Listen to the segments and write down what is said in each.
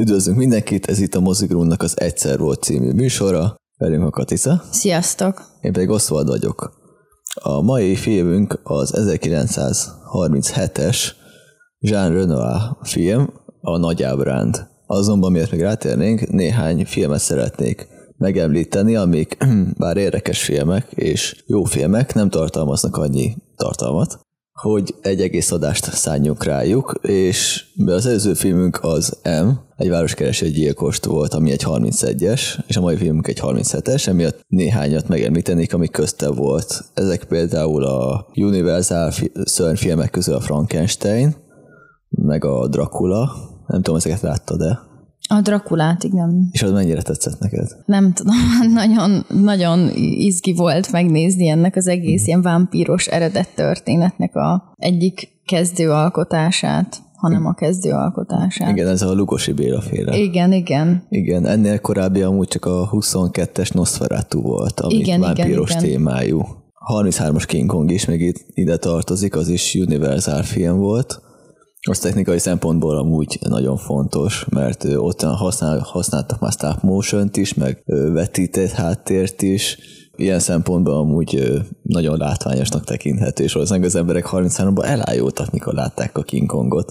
Üdvözlünk mindenkit, ez itt a Mozigrunnak az Egyszer volt című műsora. Velünk a Katica. Sziasztok! Én pedig Oszvald vagyok. A mai filmünk az 1937-es Jean Renoir film, a Nagy Ábránd. Azonban miért még rátérnénk, néhány filmet szeretnék megemlíteni, amik bár érdekes filmek és jó filmek, nem tartalmaznak annyi tartalmat, hogy egy egész adást szálljunk rájuk, és az előző filmünk az M, egy városkereső gyilkost volt, ami egy 31-es, és a mai filmünk egy 37-es, emiatt néhányat megemlítenék, ami közte volt. Ezek például a Universal szörnyfilmek közül a Frankenstein, meg a Dracula, nem tudom, ezeket láttad-e? A Drakulát, igen. És az mennyire tetszett neked? Nem tudom, nagyon, nagyon izgi volt megnézni ennek az egész ilyen vámpíros eredet történetnek a egyik kezdő alkotását hanem a kezdő alkotását. Igen, ez a Lugosi Béla féle. Igen, igen. Igen, ennél korábbi amúgy csak a 22-es Nosferatu volt, ami igen, vámpíros igen, témájú. 33-as King Kong is még ide tartozik, az is Universal film volt az technikai szempontból amúgy nagyon fontos, mert ott használ, használtak már stop motion is, meg vetített háttért is, ilyen szempontból amúgy nagyon látványosnak tekinthető, és valószínűleg az emberek 33-ban elájultak, mikor látták a King Kongot.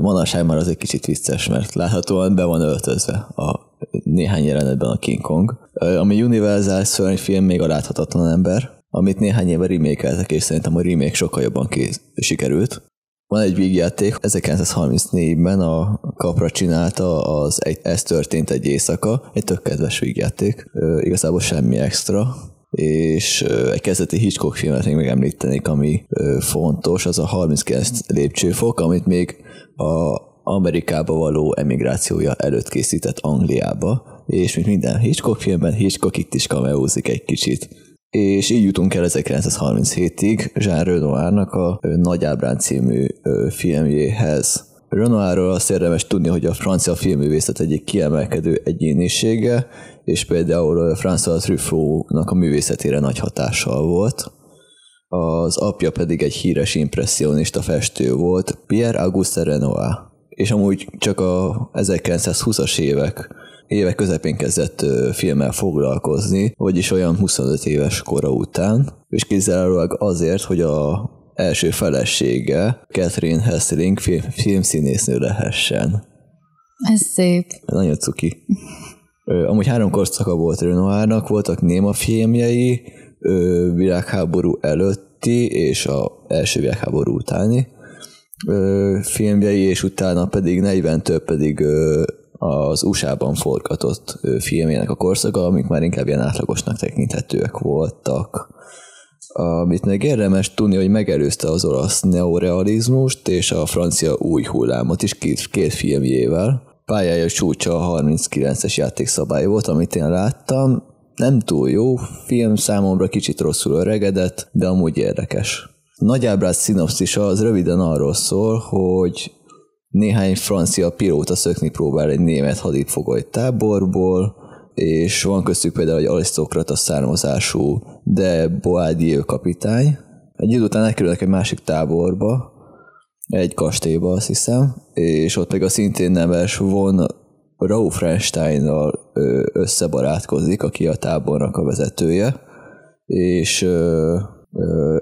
Manapság már az egy kicsit vicces, mert láthatóan be van öltözve a néhány jelenetben a King Kong. Ami Universal szörnyfilm még a láthatatlan ember, amit néhány éve remékeltek, és szerintem a remake sokkal jobban kész, sikerült. Van egy vígjáték, 1934-ben a Capra csinálta, az egy, ez történt egy éjszaka, egy tök kedves vígjáték, igazából semmi extra, és egy kezdeti Hitchcock filmet még megemlítenék, ami fontos, az a 39 lépcsőfok, amit még a Amerikába való emigrációja előtt készített Angliába, és mint minden Hitchcock filmben, Hitchcock itt is kameózik egy kicsit és így jutunk el 1937-ig Jean Renoirnak a Nagy Ábrán című filmjéhez. Renoirról azt érdemes tudni, hogy a francia filmművészet egyik kiemelkedő egyénisége, és például François Truffaut-nak a művészetére nagy hatással volt. Az apja pedig egy híres impressionista festő volt, Pierre Auguste Renoir. És amúgy csak a 1920-as évek évek közepén kezdett filmmel foglalkozni, vagyis olyan 25 éves kora után, és kizárólag azért, hogy a első felesége, Catherine Hessling film, filmszínésznő lehessen. Ez szép. Nagyon cuki. Amúgy három korszaka volt Renoirnak, voltak néma filmjei, világháború előtti és a első világháború utáni filmjei, és utána pedig 40 több pedig az USA-ban forgatott filmjének a korszaka, amik már inkább ilyen átlagosnak tekinthetőek voltak. Amit még érdemes tudni, hogy megelőzte az olasz neorealizmust és a francia új hullámot is két, két filmjével. Pályája csúcsa a 39-es játékszabály volt, amit én láttam. Nem túl jó film, számomra kicsit rosszul öregedett, de amúgy érdekes. Nagyjából szinopszisa az röviden arról szól, hogy néhány francia pilóta szökni próbál egy német hadifogoj táborból, és van köztük például egy arisztokrata származású de Boadieu kapitány. Egy idő után elkerülnek egy másik táborba, egy kastélyba azt hiszem, és ott meg a szintén neves von Raufensteinnal összebarátkozik, aki a tábornak a vezetője, és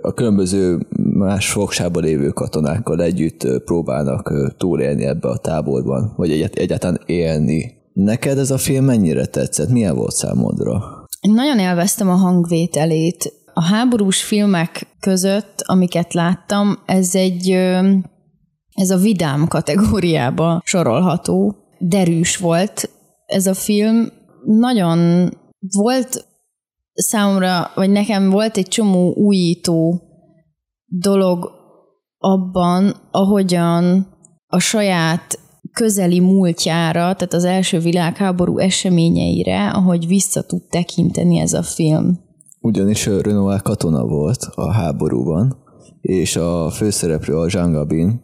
a különböző más fogsában lévő katonákkal együtt próbálnak túlélni ebbe a táborban, vagy egyet, egyáltalán élni. Neked ez a film mennyire tetszett? Milyen volt számodra? Nagyon élveztem a hangvételét. A háborús filmek között, amiket láttam, ez egy ez a vidám kategóriába sorolható. Derűs volt ez a film. Nagyon volt számomra, vagy nekem volt egy csomó újító dolog abban, ahogyan a saját közeli múltjára, tehát az első világháború eseményeire, ahogy vissza tud tekinteni ez a film. Ugyanis Renoir katona volt a háborúban, és a főszereplő a Jean Gabin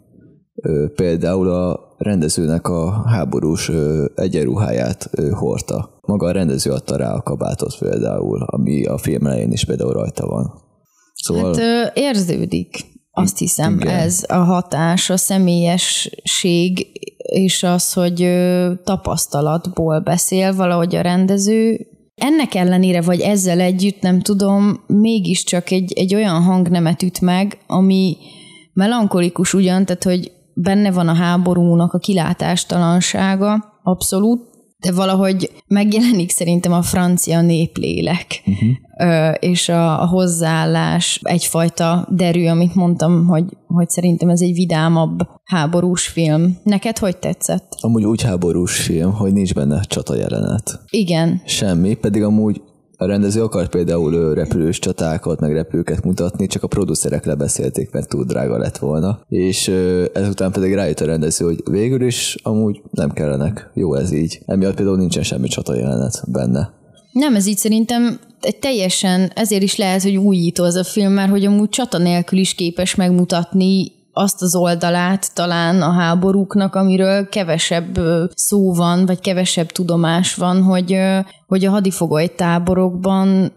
például a rendezőnek a háborús egyenruháját hordta. Maga a rendező adta rá a kabátot például, ami a film elején is például rajta van. Szóval... Hát érződik Azt hiszem, Igen. ez a hatás, a személyesség, és az, hogy tapasztalatból beszél valahogy a rendező, ennek ellenére, vagy ezzel együtt, nem tudom, mégiscsak egy, egy olyan hangnemet üt meg, ami melankolikus ugyan, tehát hogy benne van a háborúnak a kilátástalansága, abszolút, de valahogy megjelenik szerintem a francia néplélek, uh-huh. és a, a hozzáállás egyfajta derű, amit mondtam, hogy, hogy szerintem ez egy vidámabb háborús film. Neked hogy tetszett? Amúgy úgy háborús film, hogy nincs benne csata jelenet. Igen. Semmi, pedig amúgy a rendező akart például repülős csatákat, meg repülőket mutatni, csak a producerek lebeszélték, mert túl drága lett volna. És ezután pedig rájött a rendező, hogy végül is amúgy nem kellenek. Jó ez így. Emiatt például nincsen semmi csata jelenet benne. Nem, ez így szerintem egy teljesen, ezért is lehet, hogy újító az a film, mert hogy amúgy csata nélkül is képes megmutatni azt az oldalát talán a háborúknak, amiről kevesebb szó van, vagy kevesebb tudomás van, hogy, hogy a hadifogoly táborokban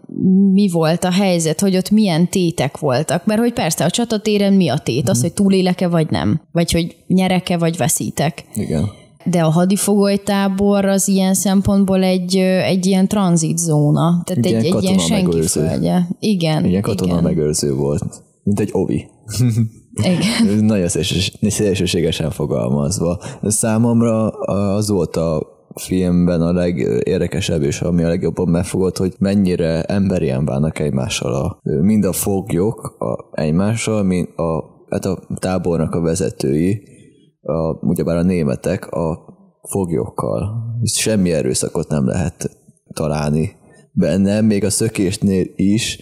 mi volt a helyzet, hogy ott milyen tétek voltak. Mert hogy persze a csatatéren mi a tét? Az, mhm. hogy túlélek-e vagy nem? Vagy hogy nyerek-e vagy veszítek? Igen. De a hadifogolytábor az ilyen szempontból egy, egy ilyen tranzitzóna. Tehát egy, egy, egy ilyen senki földje. Igen. Igen, katona igen. megőrző volt. Mint egy ovi. Igen. Nagyon szélsőségesen fogalmazva. Számomra az volt a filmben a legérdekesebb, és ami a legjobban megfogott, hogy mennyire emberien bánnak egymással. A, mind a foglyok a, egymással, mind a, hát a tábornak a vezetői, a, ugyebár a németek a foglyokkal. Semmi erőszakot nem lehet találni benne, még a szökésnél is,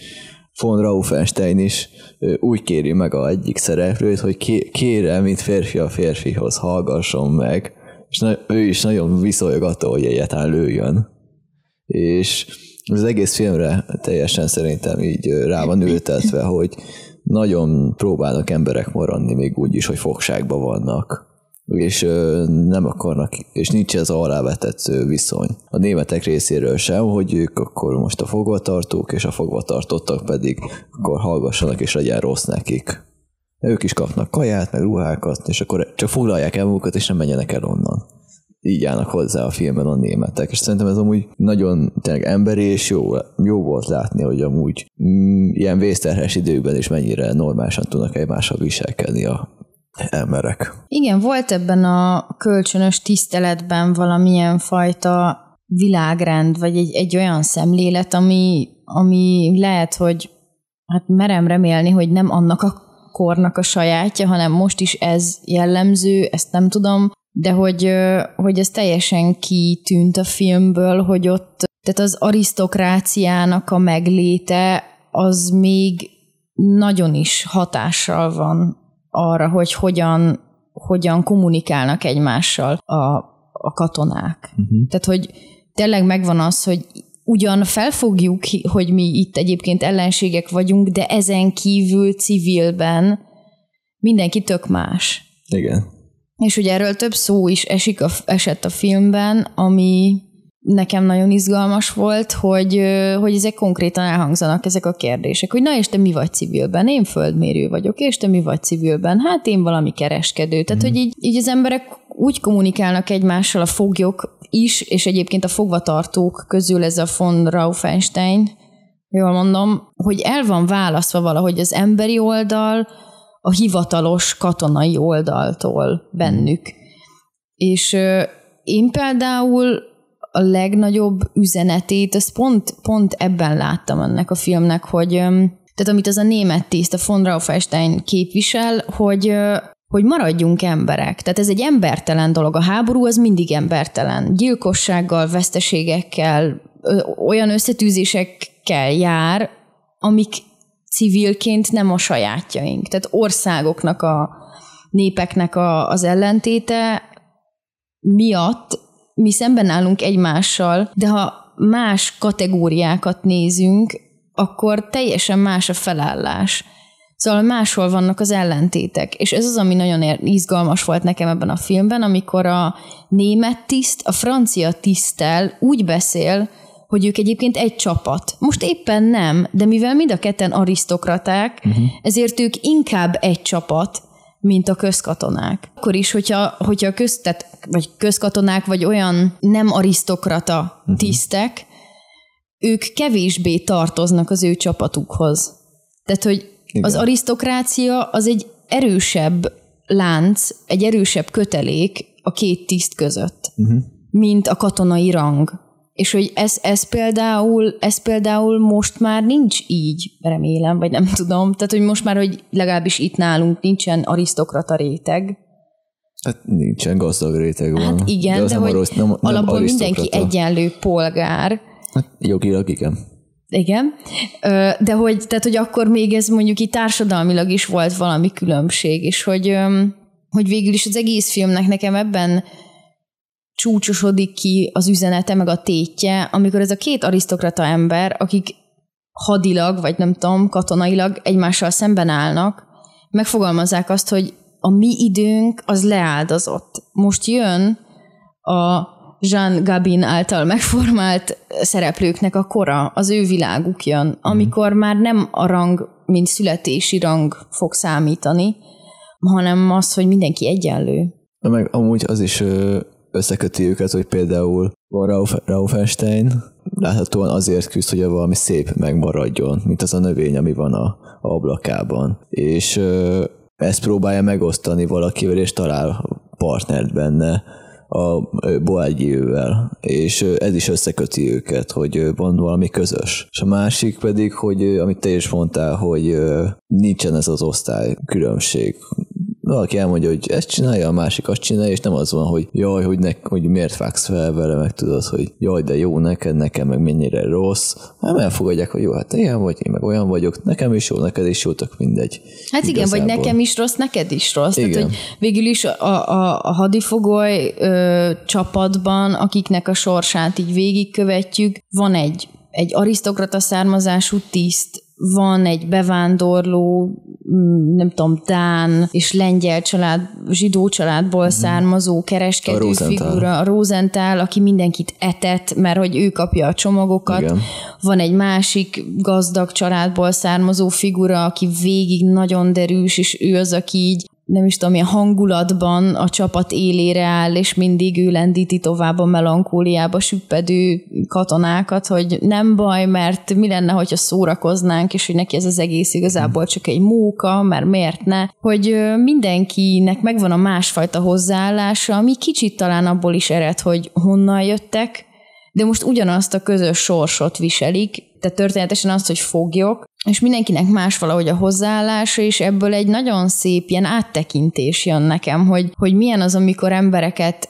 von Raufenstein is úgy kéri meg a egyik szereplőt, hogy kérem, mint férfi a férfihoz, hallgasson meg, és ő is nagyon viszolyogató, hogy egyáltalán lőjön. És az egész filmre teljesen szerintem így rá van ültetve, hogy nagyon próbálnak emberek maradni, még úgy is, hogy fogságban vannak és nem akarnak, és nincs ez alávetett viszony. A németek részéről sem, hogy ők akkor most a fogvatartók, és a fogvatartottak pedig akkor hallgassanak, és legyen rossz nekik. Ők is kapnak kaját, meg ruhákat, és akkor csak foglalják el magukat, és nem menjenek el onnan. Így állnak hozzá a filmben a németek, és szerintem ez amúgy nagyon tényleg emberi, és jó, jó volt látni, hogy amúgy mm, ilyen vészterhes időkben is mennyire normálisan tudnak egymással viselkedni a emberek. Igen, volt ebben a kölcsönös tiszteletben valamilyen fajta világrend, vagy egy, egy olyan szemlélet, ami, ami lehet, hogy hát merem remélni, hogy nem annak a kornak a sajátja, hanem most is ez jellemző, ezt nem tudom, de hogy, hogy ez teljesen kitűnt a filmből, hogy ott, tehát az arisztokráciának a megléte az még nagyon is hatással van arra, hogy hogyan, hogyan kommunikálnak egymással a, a katonák. Uh-huh. Tehát, hogy tényleg megvan az, hogy ugyan felfogjuk, hogy mi itt egyébként ellenségek vagyunk, de ezen kívül civilben mindenki tök más. Igen. És ugye erről több szó is esik a, esett a filmben, ami nekem nagyon izgalmas volt, hogy, hogy ezek konkrétan elhangzanak, ezek a kérdések, hogy na és te mi vagy civilben? Én földmérő vagyok, és te mi vagy civilben? Hát én valami kereskedő. Tehát, mm. hogy így, így az emberek úgy kommunikálnak egymással a foglyok is, és egyébként a fogvatartók közül ez a von Raufenstein, jól mondom, hogy el van választva valahogy az emberi oldal a hivatalos katonai oldaltól bennük. És én például a legnagyobb üzenetét, ezt pont, pont ebben láttam ennek a filmnek, hogy tehát amit az a német tiszt, a von Raufenstein képvisel, hogy hogy maradjunk emberek. Tehát ez egy embertelen dolog. A háború az mindig embertelen. Gyilkossággal, veszteségekkel, olyan összetűzésekkel jár, amik civilként nem a sajátjaink. Tehát országoknak, a népeknek a, az ellentéte miatt mi szemben állunk egymással, de ha más kategóriákat nézünk, akkor teljesen más a felállás. Szóval máshol vannak az ellentétek, és ez az, ami nagyon izgalmas volt nekem ebben a filmben, amikor a német tiszt a francia tisztel úgy beszél, hogy ők egyébként egy csapat. Most éppen nem, de mivel mind a ketten arisztokraták, uh-huh. ezért ők inkább egy csapat, mint a közkatonák. Akkor is, hogyha, hogyha a köz, tehát, vagy közkatonák, vagy olyan nem arisztokrata uh-huh. tisztek, ők kevésbé tartoznak az ő csapatukhoz. Tehát, hogy Igen. az arisztokrácia az egy erősebb lánc, egy erősebb kötelék a két tiszt között, uh-huh. mint a katonai rang. És hogy ez, ez, például, ez például most már nincs így, remélem, vagy nem tudom. Tehát, hogy most már, hogy legalábbis itt nálunk nincsen arisztokrata réteg. Hát nincsen gazdag réteg van. Hát igen, de, de hogy rossz, nem, nem alapból mindenki egyenlő polgár. Hát jogilag igen. Igen, de hogy, tehát, hogy akkor még ez mondjuk itt társadalmilag is volt valami különbség, és hogy, hogy végül is az egész filmnek nekem ebben csúcsosodik ki az üzenete, meg a tétje, amikor ez a két arisztokrata ember, akik hadilag, vagy nem tudom, katonailag egymással szemben állnak, megfogalmazzák azt, hogy a mi időnk az leáldozott. Most jön a Jean Gabin által megformált szereplőknek a kora, az ő világuk jön, mhm. amikor már nem a rang, mint születési rang fog számítani, hanem az, hogy mindenki egyenlő. Meg amúgy az is összeköti őket, hogy például van Rauf, Raufenstein, láthatóan azért küzd, hogy valami szép megmaradjon, mint az a növény, ami van a, a ablakában. És ö, ezt próbálja megosztani valakivel, és talál partnert benne a Boágyiővel, és ez is összeköti őket, hogy van valami közös. És a másik pedig, hogy amit te is mondtál, hogy nincsen ez az osztály különbség valaki elmondja, hogy ezt csinálja, a másik azt csinálja, és nem az van, hogy jaj, hogy, ne, hogy miért vágsz fel vele, meg tudod, hogy jaj, de jó neked, nekem meg mennyire rossz. Nem elfogadják, hogy jó, hát ilyen vagy, én meg olyan vagyok, nekem is jó, neked is jó, tök mindegy. Hát igen, Igazából. vagy nekem is rossz, neked is rossz. Igen. Tehát, hogy végül is a, a, a hadifogoly ö, csapatban, akiknek a sorsát így végigkövetjük, van egy egy arisztokrata származású tiszt, van egy bevándorló, mm, nem tudom, Dán és lengyel család, zsidó családból mm. származó kereskedő a figura, a Rosenthal, aki mindenkit etet, mert hogy ő kapja a csomagokat. Igen. Van egy másik gazdag családból származó figura, aki végig nagyon derűs, és ő az, aki így nem is tudom, milyen hangulatban a csapat élére áll, és mindig ő lendíti tovább a melankóliába süppedő katonákat, hogy nem baj, mert mi lenne, hogyha szórakoznánk, és hogy neki ez az egész igazából csak egy móka, mert miért ne, hogy mindenkinek megvan a másfajta hozzáállása, ami kicsit talán abból is ered, hogy honnan jöttek, de most ugyanazt a közös sorsot viselik, tehát történetesen azt, hogy foglyok, és mindenkinek más valahogy a hozzáállása, és ebből egy nagyon szép ilyen áttekintés jön nekem, hogy, hogy milyen az, amikor embereket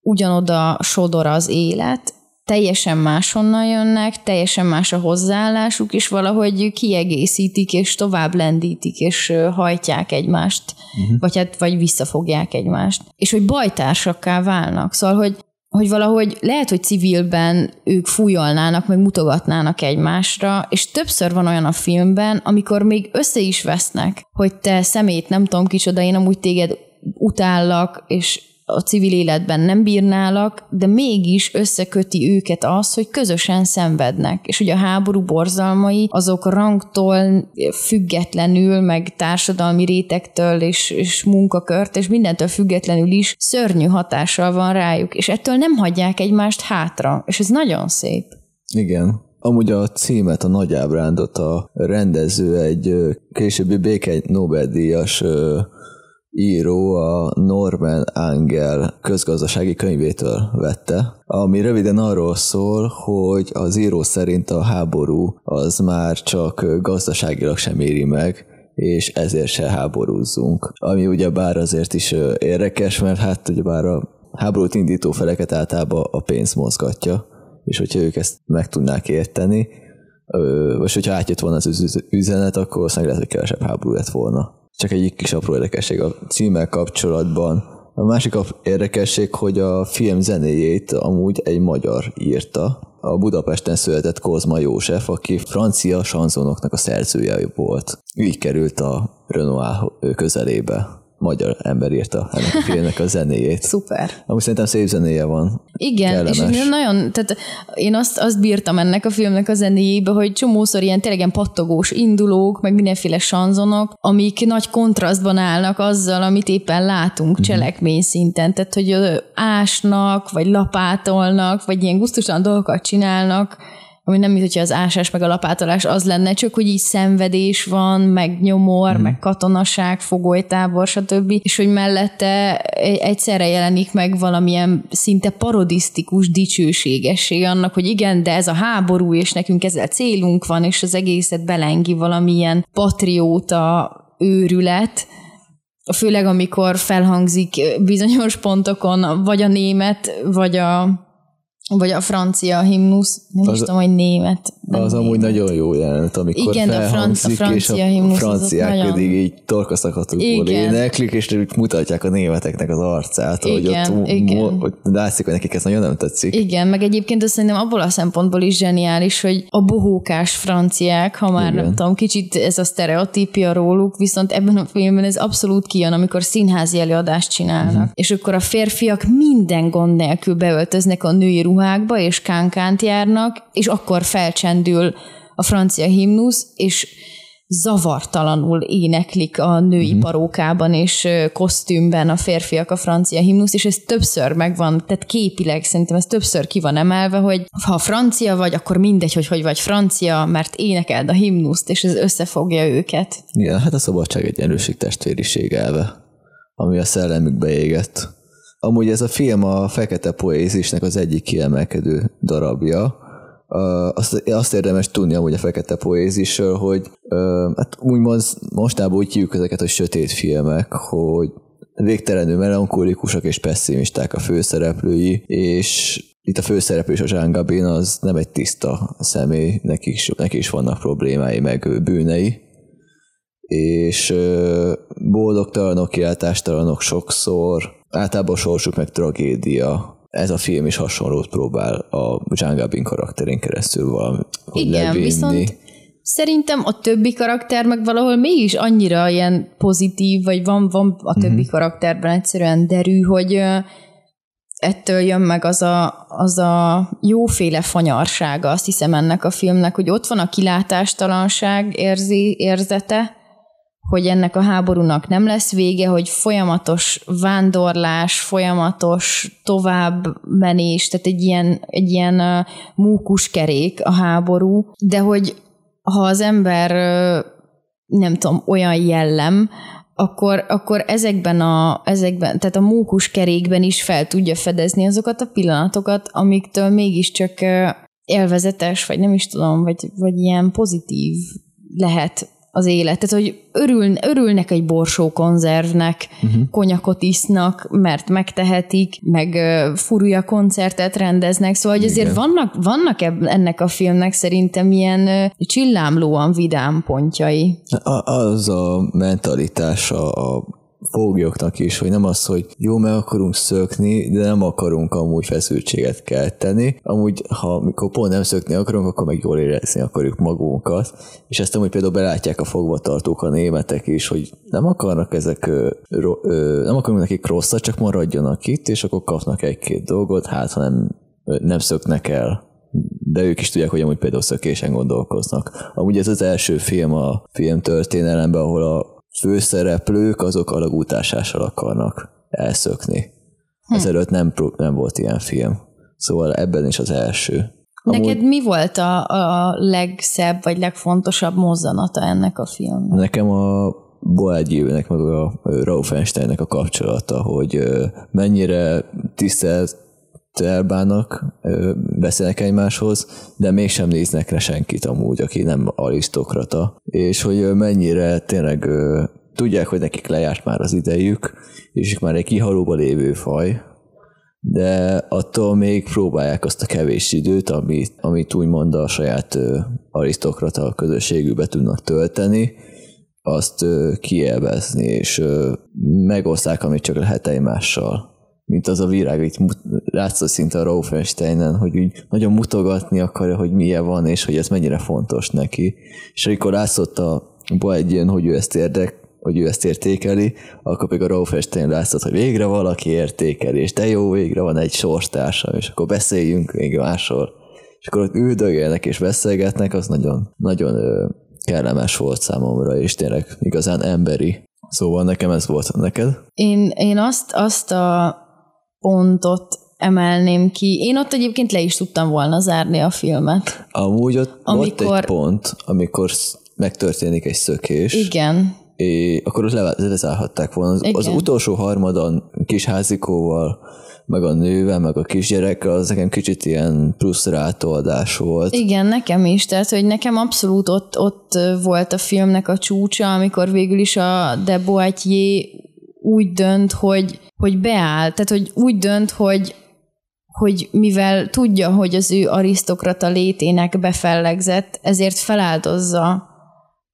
ugyanoda sodor az élet, teljesen máshonnan jönnek, teljesen más a hozzáállásuk, és valahogy kiegészítik, és tovább lendítik, és hajtják egymást, uh-huh. vagy hát vagy visszafogják egymást. És hogy bajtársakká válnak. Szóval, hogy hogy valahogy lehet, hogy civilben ők fújolnának, meg mutogatnának egymásra, és többször van olyan a filmben, amikor még össze is vesznek, hogy te szemét nem tudom kicsoda, én amúgy téged utállak, és a civil életben nem bírnálak, de mégis összeköti őket az, hogy közösen szenvednek. És hogy a háború borzalmai azok rangtól függetlenül, meg társadalmi rétektől és, és munkakört, és mindentől függetlenül is szörnyű hatással van rájuk, és ettől nem hagyják egymást hátra, és ez nagyon szép. Igen, Amúgy a címet, a nagy ábrándot a rendező egy későbbi béke Nobel-díjas író a Norman Angel közgazdasági könyvétől vette, ami röviden arról szól, hogy az író szerint a háború az már csak gazdaságilag sem éri meg, és ezért se háborúzzunk. Ami ugye bár azért is érdekes, mert hát ugye bár a háborút indító feleket általában a pénz mozgatja, és hogyha ők ezt meg tudnák érteni, vagy hogyha átjött volna az üzenet, akkor azt lehet, hogy kevesebb háború lett volna. Csak egy kis apró érdekesség a címmel kapcsolatban. A másik érdekesség, hogy a film zenéjét amúgy egy magyar írta. A Budapesten született Kozma József, aki francia sanzonoknak a szerzője volt. Így került a Renoir közelébe. Magyar ember írta ennek a filmnek a zenéjét. Szuper. Amúgy szerintem szép zenéje van. Igen, Kellemes. és nagyon, tehát én azt, azt bírtam ennek a filmnek a zenéjébe, hogy csomószor ilyen tényleg ilyen pattogós indulók, meg mindenféle sanzonok, amik nagy kontrasztban állnak azzal, amit éppen látunk uh-huh. cselekmény szinten. Tehát, hogy ásnak, vagy lapátolnak, vagy ilyen gusztusan dolgokat csinálnak, ami nem, mintha az ásás meg a lapátolás az lenne, csak hogy így szenvedés van, meg nyomor, mm. meg katonaság, fogolytábor, stb. És hogy mellette egyszerre jelenik meg valamilyen szinte parodisztikus dicsőségesség annak, hogy igen, de ez a háború, és nekünk ezzel célunk van, és az egészet belengi valamilyen patrióta őrület, főleg amikor felhangzik bizonyos pontokon vagy a német, vagy a vagy a francia himnusz, nem az, is tudom, hogy német. Az német. amúgy nagyon jó jelent, amikor Igen, a, fran- a francia és a franciák nagyon... pedig így torkaszakatukból éneklik, és mutatják a németeknek az arcát, igen, hogy ott igen. Mo- látszik, hogy nekik ez nagyon nem tetszik. Igen, meg egyébként azt szerintem abból a szempontból is zseniális, hogy a bohókás franciák, ha már igen. nem tudom, kicsit ez a sztereotípia róluk, viszont ebben a filmben ez abszolút kijön, amikor színházi előadást csinálnak. Uh-huh. És akkor a férfiak minden gond nélkül beöltöznek a női ruhákba, és kánkánt járnak, és akkor felcsendül a francia himnusz, és zavartalanul éneklik a női uh-huh. parókában és kosztümben a férfiak a francia himnusz, és ez többször megvan, tehát képileg szerintem ez többször ki van emelve, hogy ha francia vagy, akkor mindegy, hogy hogy vagy francia, mert énekeld a himnuszt, és ez összefogja őket. Igen, hát a szabadság egy erőség testvériség elve, ami a szellemükbe égett. Amúgy ez a film a Fekete Poézisnek az egyik kiemelkedő darabja. Azt, azt érdemes tudni amúgy a Fekete Poézisről, hogy hát úgymond mostában úgy hívjuk ezeket, hogy sötét filmek, hogy végtelenül melankolikusak és pessimisták a főszereplői, és itt a főszereplő és a Jean Gabin az nem egy tiszta személy, neki is, neki is vannak problémái, meg bűnei, és boldogtalanok, kiáltástalanok sokszor, általában sorsuk meg tragédia. Ez a film is hasonlót próbál a Jean Gabin karakterén keresztül valami Igen, levinni. viszont Szerintem a többi karakter meg valahol mégis annyira ilyen pozitív, vagy van, van a többi mm-hmm. karakterben egyszerűen derű, hogy ettől jön meg az a, az a jóféle fanyarsága, azt hiszem ennek a filmnek, hogy ott van a kilátástalanság érzi, érzete, hogy ennek a háborúnak nem lesz vége, hogy folyamatos vándorlás, folyamatos továbbmenés, tehát egy ilyen, egy ilyen kerék a háború, de hogy ha az ember nem tudom, olyan jellem, akkor, akkor ezekben a, ezekben, tehát a mókus kerékben is fel tudja fedezni azokat a pillanatokat, amiktől mégiscsak élvezetes, vagy nem is tudom, vagy, vagy ilyen pozitív lehet az élet. Tehát, hogy örül, örülnek egy borsó konzervnek, uh-huh. konyakot isznak, mert megtehetik, meg uh, furúja koncertet rendeznek, szóval hogy azért vannak, vannak ennek a filmnek szerintem ilyen uh, csillámlóan vidám pontjai. A, az a mentalitása a foglyoknak is, hogy nem az, hogy jó, meg akarunk szökni, de nem akarunk amúgy feszültséget kelteni. Amúgy, ha mikor pont nem szökni akarunk, akkor meg jól érezni akarjuk magunkat. És ezt amúgy például belátják a fogvatartók, a németek is, hogy nem akarnak ezek, ö, ö, nem akarunk nekik rosszat, csak maradjanak itt, és akkor kapnak egy-két dolgot, hát ha nem, nem szöknek el de ők is tudják, hogy amúgy például szökésen gondolkoznak. Amúgy ez az első film a film történelemben, ahol a főszereplők azok alagútásással akarnak elszökni. Hm. Ezelőtt nem, nem volt ilyen film. Szóval ebben is az első. Amúgy... Neked mi volt a, a legszebb, vagy legfontosabb mozzanata ennek a filmnek? Nekem a Boadieu-nek, meg a Raufensteinnek a kapcsolata, hogy mennyire tisztelt elbánnak, beszélnek egymáshoz, de mégsem néznek le senkit amúgy, aki nem arisztokrata, és hogy mennyire tényleg tudják, hogy nekik lejárt már az idejük, és ők már egy kihalóba lévő faj, de attól még próbálják azt a kevés időt, amit, amit úgymond a saját arisztokrata közösségükbe tudnak tölteni, azt kielvezni, és megoszták, amit csak lehet egymással mint az a virág, itt látszott szinte a Raufensteinen, hogy úgy nagyon mutogatni akarja, hogy milyen van, és hogy ez mennyire fontos neki. És amikor látszott a Boedjön, hogy ő ezt érdek, hogy ő ezt értékeli, akkor pedig a Raufestén látszott, hogy végre valaki értékeli, és de jó, végre van egy sorstársam, és akkor beszéljünk még másról. És akkor ott üldögélnek és beszélgetnek, az nagyon, nagyon kellemes volt számomra, és tényleg igazán emberi. Szóval nekem ez volt neked. Én, én azt, azt a pontot emelném ki. Én ott egyébként le is tudtam volna zárni a filmet. Amúgy ott amikor... volt egy pont, amikor megtörténik egy szökés. Igen. És akkor ott lezárhatták volna. Az, az utolsó harmadon kis házikóval meg a nővel, meg a kisgyerekkel, az nekem kicsit ilyen plusz rátoldás volt. Igen, nekem is, tehát hogy nekem abszolút ott, ott volt a filmnek a csúcsa, amikor végül is a De Boitier úgy dönt, hogy, hogy beáll, tehát hogy úgy dönt, hogy hogy mivel tudja, hogy az ő arisztokrata létének befellegzett, ezért feláldozza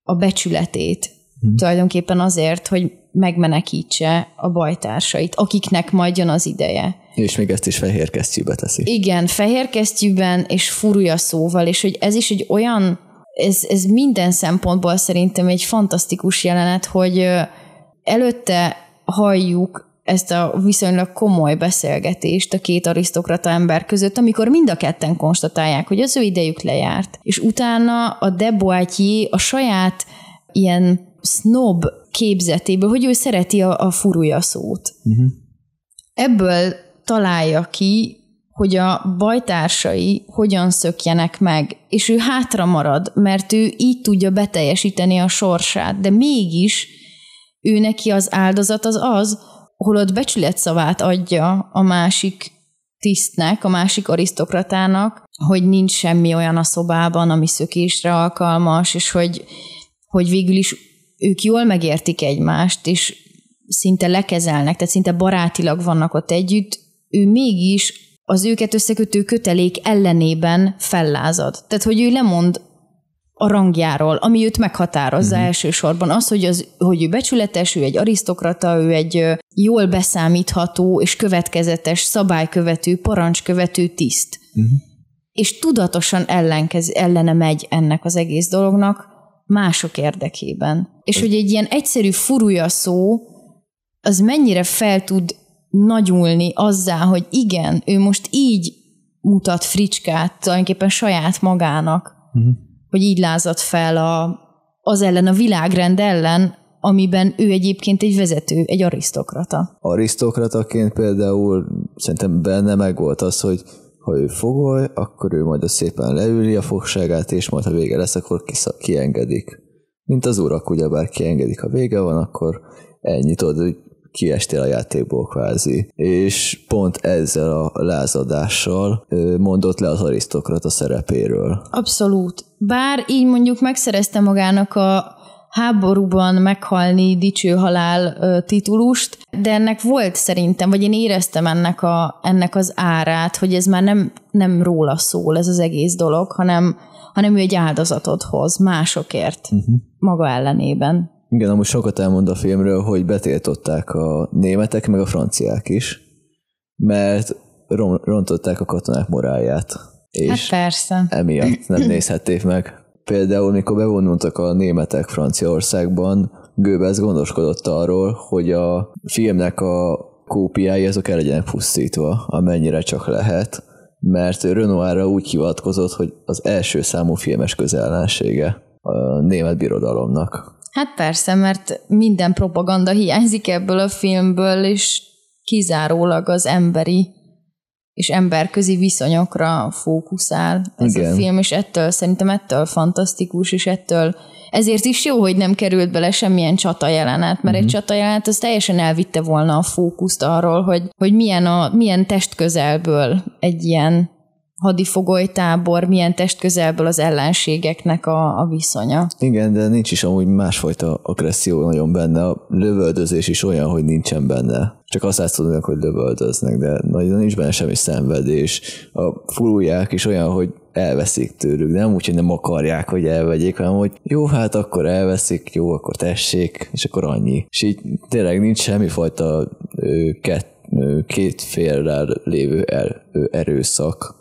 a becsületét. Hmm. Tulajdonképpen azért, hogy megmenekítse a bajtársait, akiknek majd jön az ideje. És még ezt is fehér kesztyűbe teszi. Igen, fehér kesztyűben és furúja szóval, és hogy ez is egy olyan, ez, ez minden szempontból szerintem egy fantasztikus jelenet, hogy előtte halljuk ezt a viszonylag komoly beszélgetést a két arisztokrata ember között, amikor mind a ketten konstatálják, hogy az ő idejük lejárt. És utána a de Boitier a saját ilyen snob képzetéből, hogy ő szereti a, a furúja szót. Uh-huh. Ebből találja ki, hogy a bajtársai hogyan szökjenek meg, és ő hátra marad, mert ő így tudja beteljesíteni a sorsát, de mégis ő neki az áldozat az az, holott becsületszavát adja a másik tisztnek, a másik arisztokratának, hogy nincs semmi olyan a szobában, ami szökésre alkalmas, és hogy, hogy végül is ők jól megértik egymást, és szinte lekezelnek, tehát szinte barátilag vannak ott együtt, ő mégis az őket összekötő kötelék ellenében fellázad. Tehát, hogy ő lemond a rangjáról, ami őt meghatározza uh-huh. elsősorban. Az, hogy, az, hogy ő becsületes, ő egy arisztokrata, ő egy jól beszámítható és következetes, szabálykövető, parancskövető tiszt. Uh-huh. És tudatosan ellenkez, ellene megy ennek az egész dolognak mások érdekében. És hogy egy ilyen egyszerű furúja szó, az mennyire fel tud nagyulni azzá, hogy igen, ő most így mutat fricskát tulajdonképpen saját magának, uh-huh. Hogy így lázadt fel a, az ellen, a világrend ellen, amiben ő egyébként egy vezető, egy arisztokrata. Arisztokrataként például szerintem benne meg volt az, hogy ha ő fogoly, akkor ő majd a szépen leüli a fogságát, és majd ha vége lesz, akkor kiengedik. Mint az urak, ugyebár kiengedik, ha vége van, akkor ennyit tudod, kiestél a játékból kvázi. És pont ezzel a lázadással mondott le az arisztokrata szerepéről. Abszolút. Bár így mondjuk megszerezte magának a háborúban meghalni dicső halál titulust, de ennek volt szerintem, vagy én éreztem ennek, a, ennek az árát, hogy ez már nem, nem róla szól ez az egész dolog, hanem, hanem ő egy áldozatot hoz másokért uh-huh. maga ellenében. Igen, amúgy sokat elmond a filmről, hogy betiltották a németek, meg a franciák is, mert rontották a katonák morálját. És hát persze. emiatt nem nézhették meg. Például, mikor bevonultak a németek Franciaországban, Goebbels gondoskodott arról, hogy a filmnek a kópiái azok el legyenek pusztítva, amennyire csak lehet, mert Renoirra úgy hivatkozott, hogy az első számú filmes közellensége a német birodalomnak. Hát persze, mert minden propaganda hiányzik ebből a filmből, és kizárólag az emberi és emberközi viszonyokra fókuszál ez Igen. a film, és ettől szerintem ettől fantasztikus, és ettől ezért is jó, hogy nem került bele semmilyen csata jelenet, mert uh-huh. egy mhm. csata jelenet az teljesen elvitte volna a fókuszt arról, hogy, hogy milyen, a, milyen testközelből egy ilyen hadifogolytábor, milyen testközelből az ellenségeknek a, a viszonya. Igen, de nincs is amúgy másfajta agresszió nagyon benne. A lövöldözés is olyan, hogy nincsen benne. Csak azt látsz tudni, hogy lövöldöznek, de nagyon nincs benne semmi szenvedés. A furulják is olyan, hogy elveszik tőlük, nem úgy, hogy nem akarják, hogy elvegyék, hanem hogy jó, hát akkor elveszik, jó, akkor tessék, és akkor annyi. És így tényleg nincs semmifajta ö, két, félrel lévő er, erőszak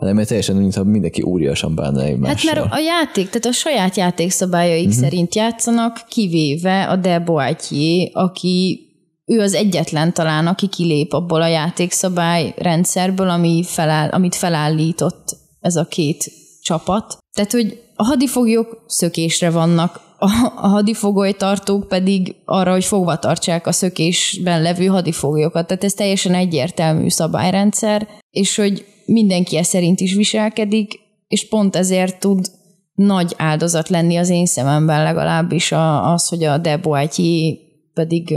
hanem mert teljesen úgy, mintha mindenki óriásan bánna egymással. Hát mert a játék, tehát a saját játékszabályaik uh-huh. szerint játszanak, kivéve a De Boitier, aki ő az egyetlen talán, aki kilép abból a játékszabály rendszerből, ami feláll, amit felállított ez a két csapat. Tehát, hogy a hadifoglyok szökésre vannak, a, a hadifogolytartók pedig arra, hogy fogva tartsák a szökésben levő hadifoglyokat. Tehát ez teljesen egyértelmű szabályrendszer, és hogy mindenki e szerint is viselkedik, és pont ezért tud nagy áldozat lenni az én szememben legalábbis az, hogy a Deboatyi pedig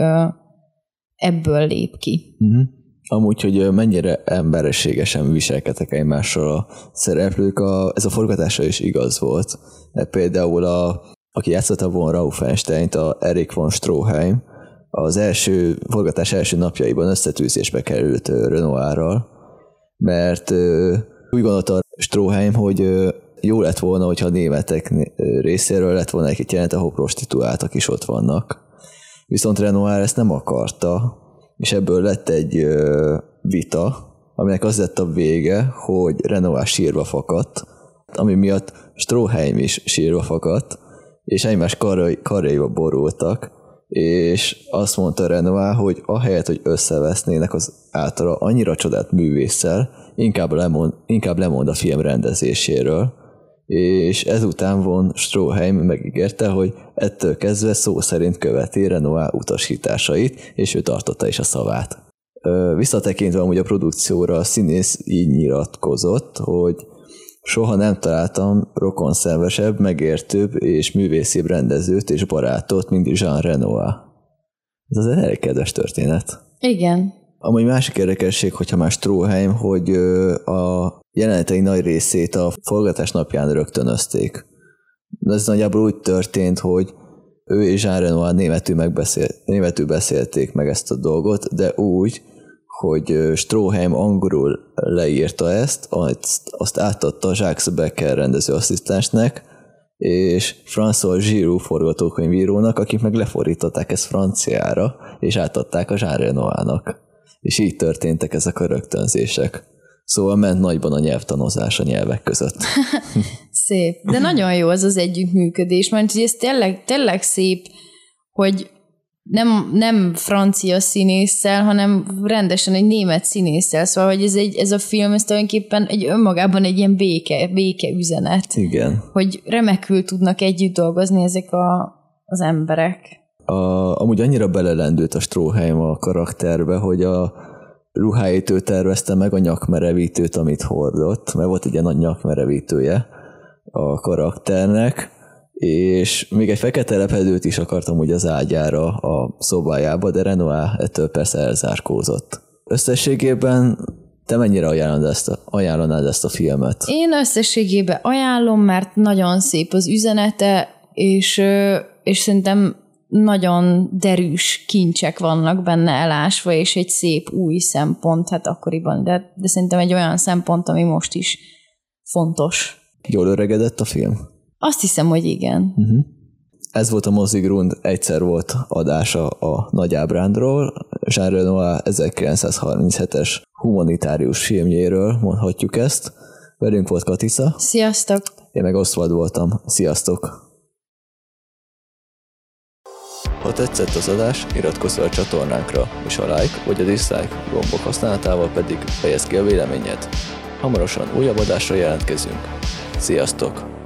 ebből lép ki. Uh-huh. Amúgy, hogy mennyire emberességesen viselkedtek egymással a szereplők, a, ez a forgatása is igaz volt. De például a, aki játszotta volna Rauf Einstein-t, a Erik von Stroheim, az első forgatás első napjaiban összetűzésbe került Renoirral, mert úgy gondolta Stroheim, hogy jó lett volna, hogyha a németek részéről lett volna egy jelent, ahol prostituáltak is ott vannak. Viszont Renoir ezt nem akarta, és ebből lett egy vita, aminek az lett a vége, hogy Renoir sírva fakadt, ami miatt Stroheim is sírva fakadt, és egymás karjaiba borultak, és azt mondta Renoir, hogy ahelyett, hogy összevesznének az általa annyira csodált művésszel, inkább lemond, inkább lemond a film rendezéséről, és ezután von Stroheim megígérte, hogy ettől kezdve szó szerint követi Renoir utasításait, és ő tartotta is a szavát. Visszatekintve amúgy a produkcióra a színész így nyilatkozott, hogy soha nem találtam rokonszenvesebb, megértőbb és művészibb rendezőt és barátot, mint Jean Renoir. Ez az elég kedves történet. Igen. Amúgy másik érdekesség, hogyha már Stroheim, hogy a jelenetei nagy részét a forgatás napján rögtönözték. Ez nagyjából úgy történt, hogy ő és Jean Renoir németül, megbeszél, németül beszélték meg ezt a dolgot, de úgy, hogy Stroheim angolul leírta ezt, azt, azt átadta Jacques Becker rendezőasszisztensnek, és François Giroux forgatókönyvírónak, akik meg lefordították ezt franciára, és átadták a Jean Renoirnak. És így történtek ezek a rögtönzések. Szóval ment nagyban a nyelvtanozás a nyelvek között. szép. De nagyon jó az az együttműködés, mert ez tényleg, tényleg szép, hogy nem, nem francia színésszel, hanem rendesen egy német színésszel, szóval hogy ez, egy, ez a film, ez tulajdonképpen egy önmagában egy ilyen béke, béke üzenet. Igen. Hogy remekül tudnak együtt dolgozni ezek a, az emberek. A, amúgy annyira belelendült a Stroheim a karakterbe, hogy a ruháit ő tervezte meg a nyakmerevítőt, amit hordott, mert volt egy ilyen nagy nyakmerevítője a karakternek, és még egy fekete lepedőt is akartam úgy az ágyára a szobájába, de Renoir ettől persze elzárkózott. Összességében te mennyire ajánlod ezt a, ajánlanád ezt a filmet? Én összességében ajánlom, mert nagyon szép az üzenete, és, és szerintem nagyon derűs kincsek vannak benne elásva, és egy szép új szempont, hát akkoriban, de, de szerintem egy olyan szempont, ami most is fontos. Jól öregedett a film? Azt hiszem, hogy igen. Uh-huh. Ez volt a Mozigrund, egyszer volt adása a Nagy Ábrándról, Jean Renoir 1937-es humanitárius filmjéről, mondhatjuk ezt. Velünk volt Katica. Sziasztok! Én meg Oswald voltam. Sziasztok! Ha tetszett az adás, iratkozz fel a csatornánkra, és a like vagy a dislike gombok használatával pedig fejezd ki a véleményed. Hamarosan újabb adásra jelentkezünk. Sziasztok!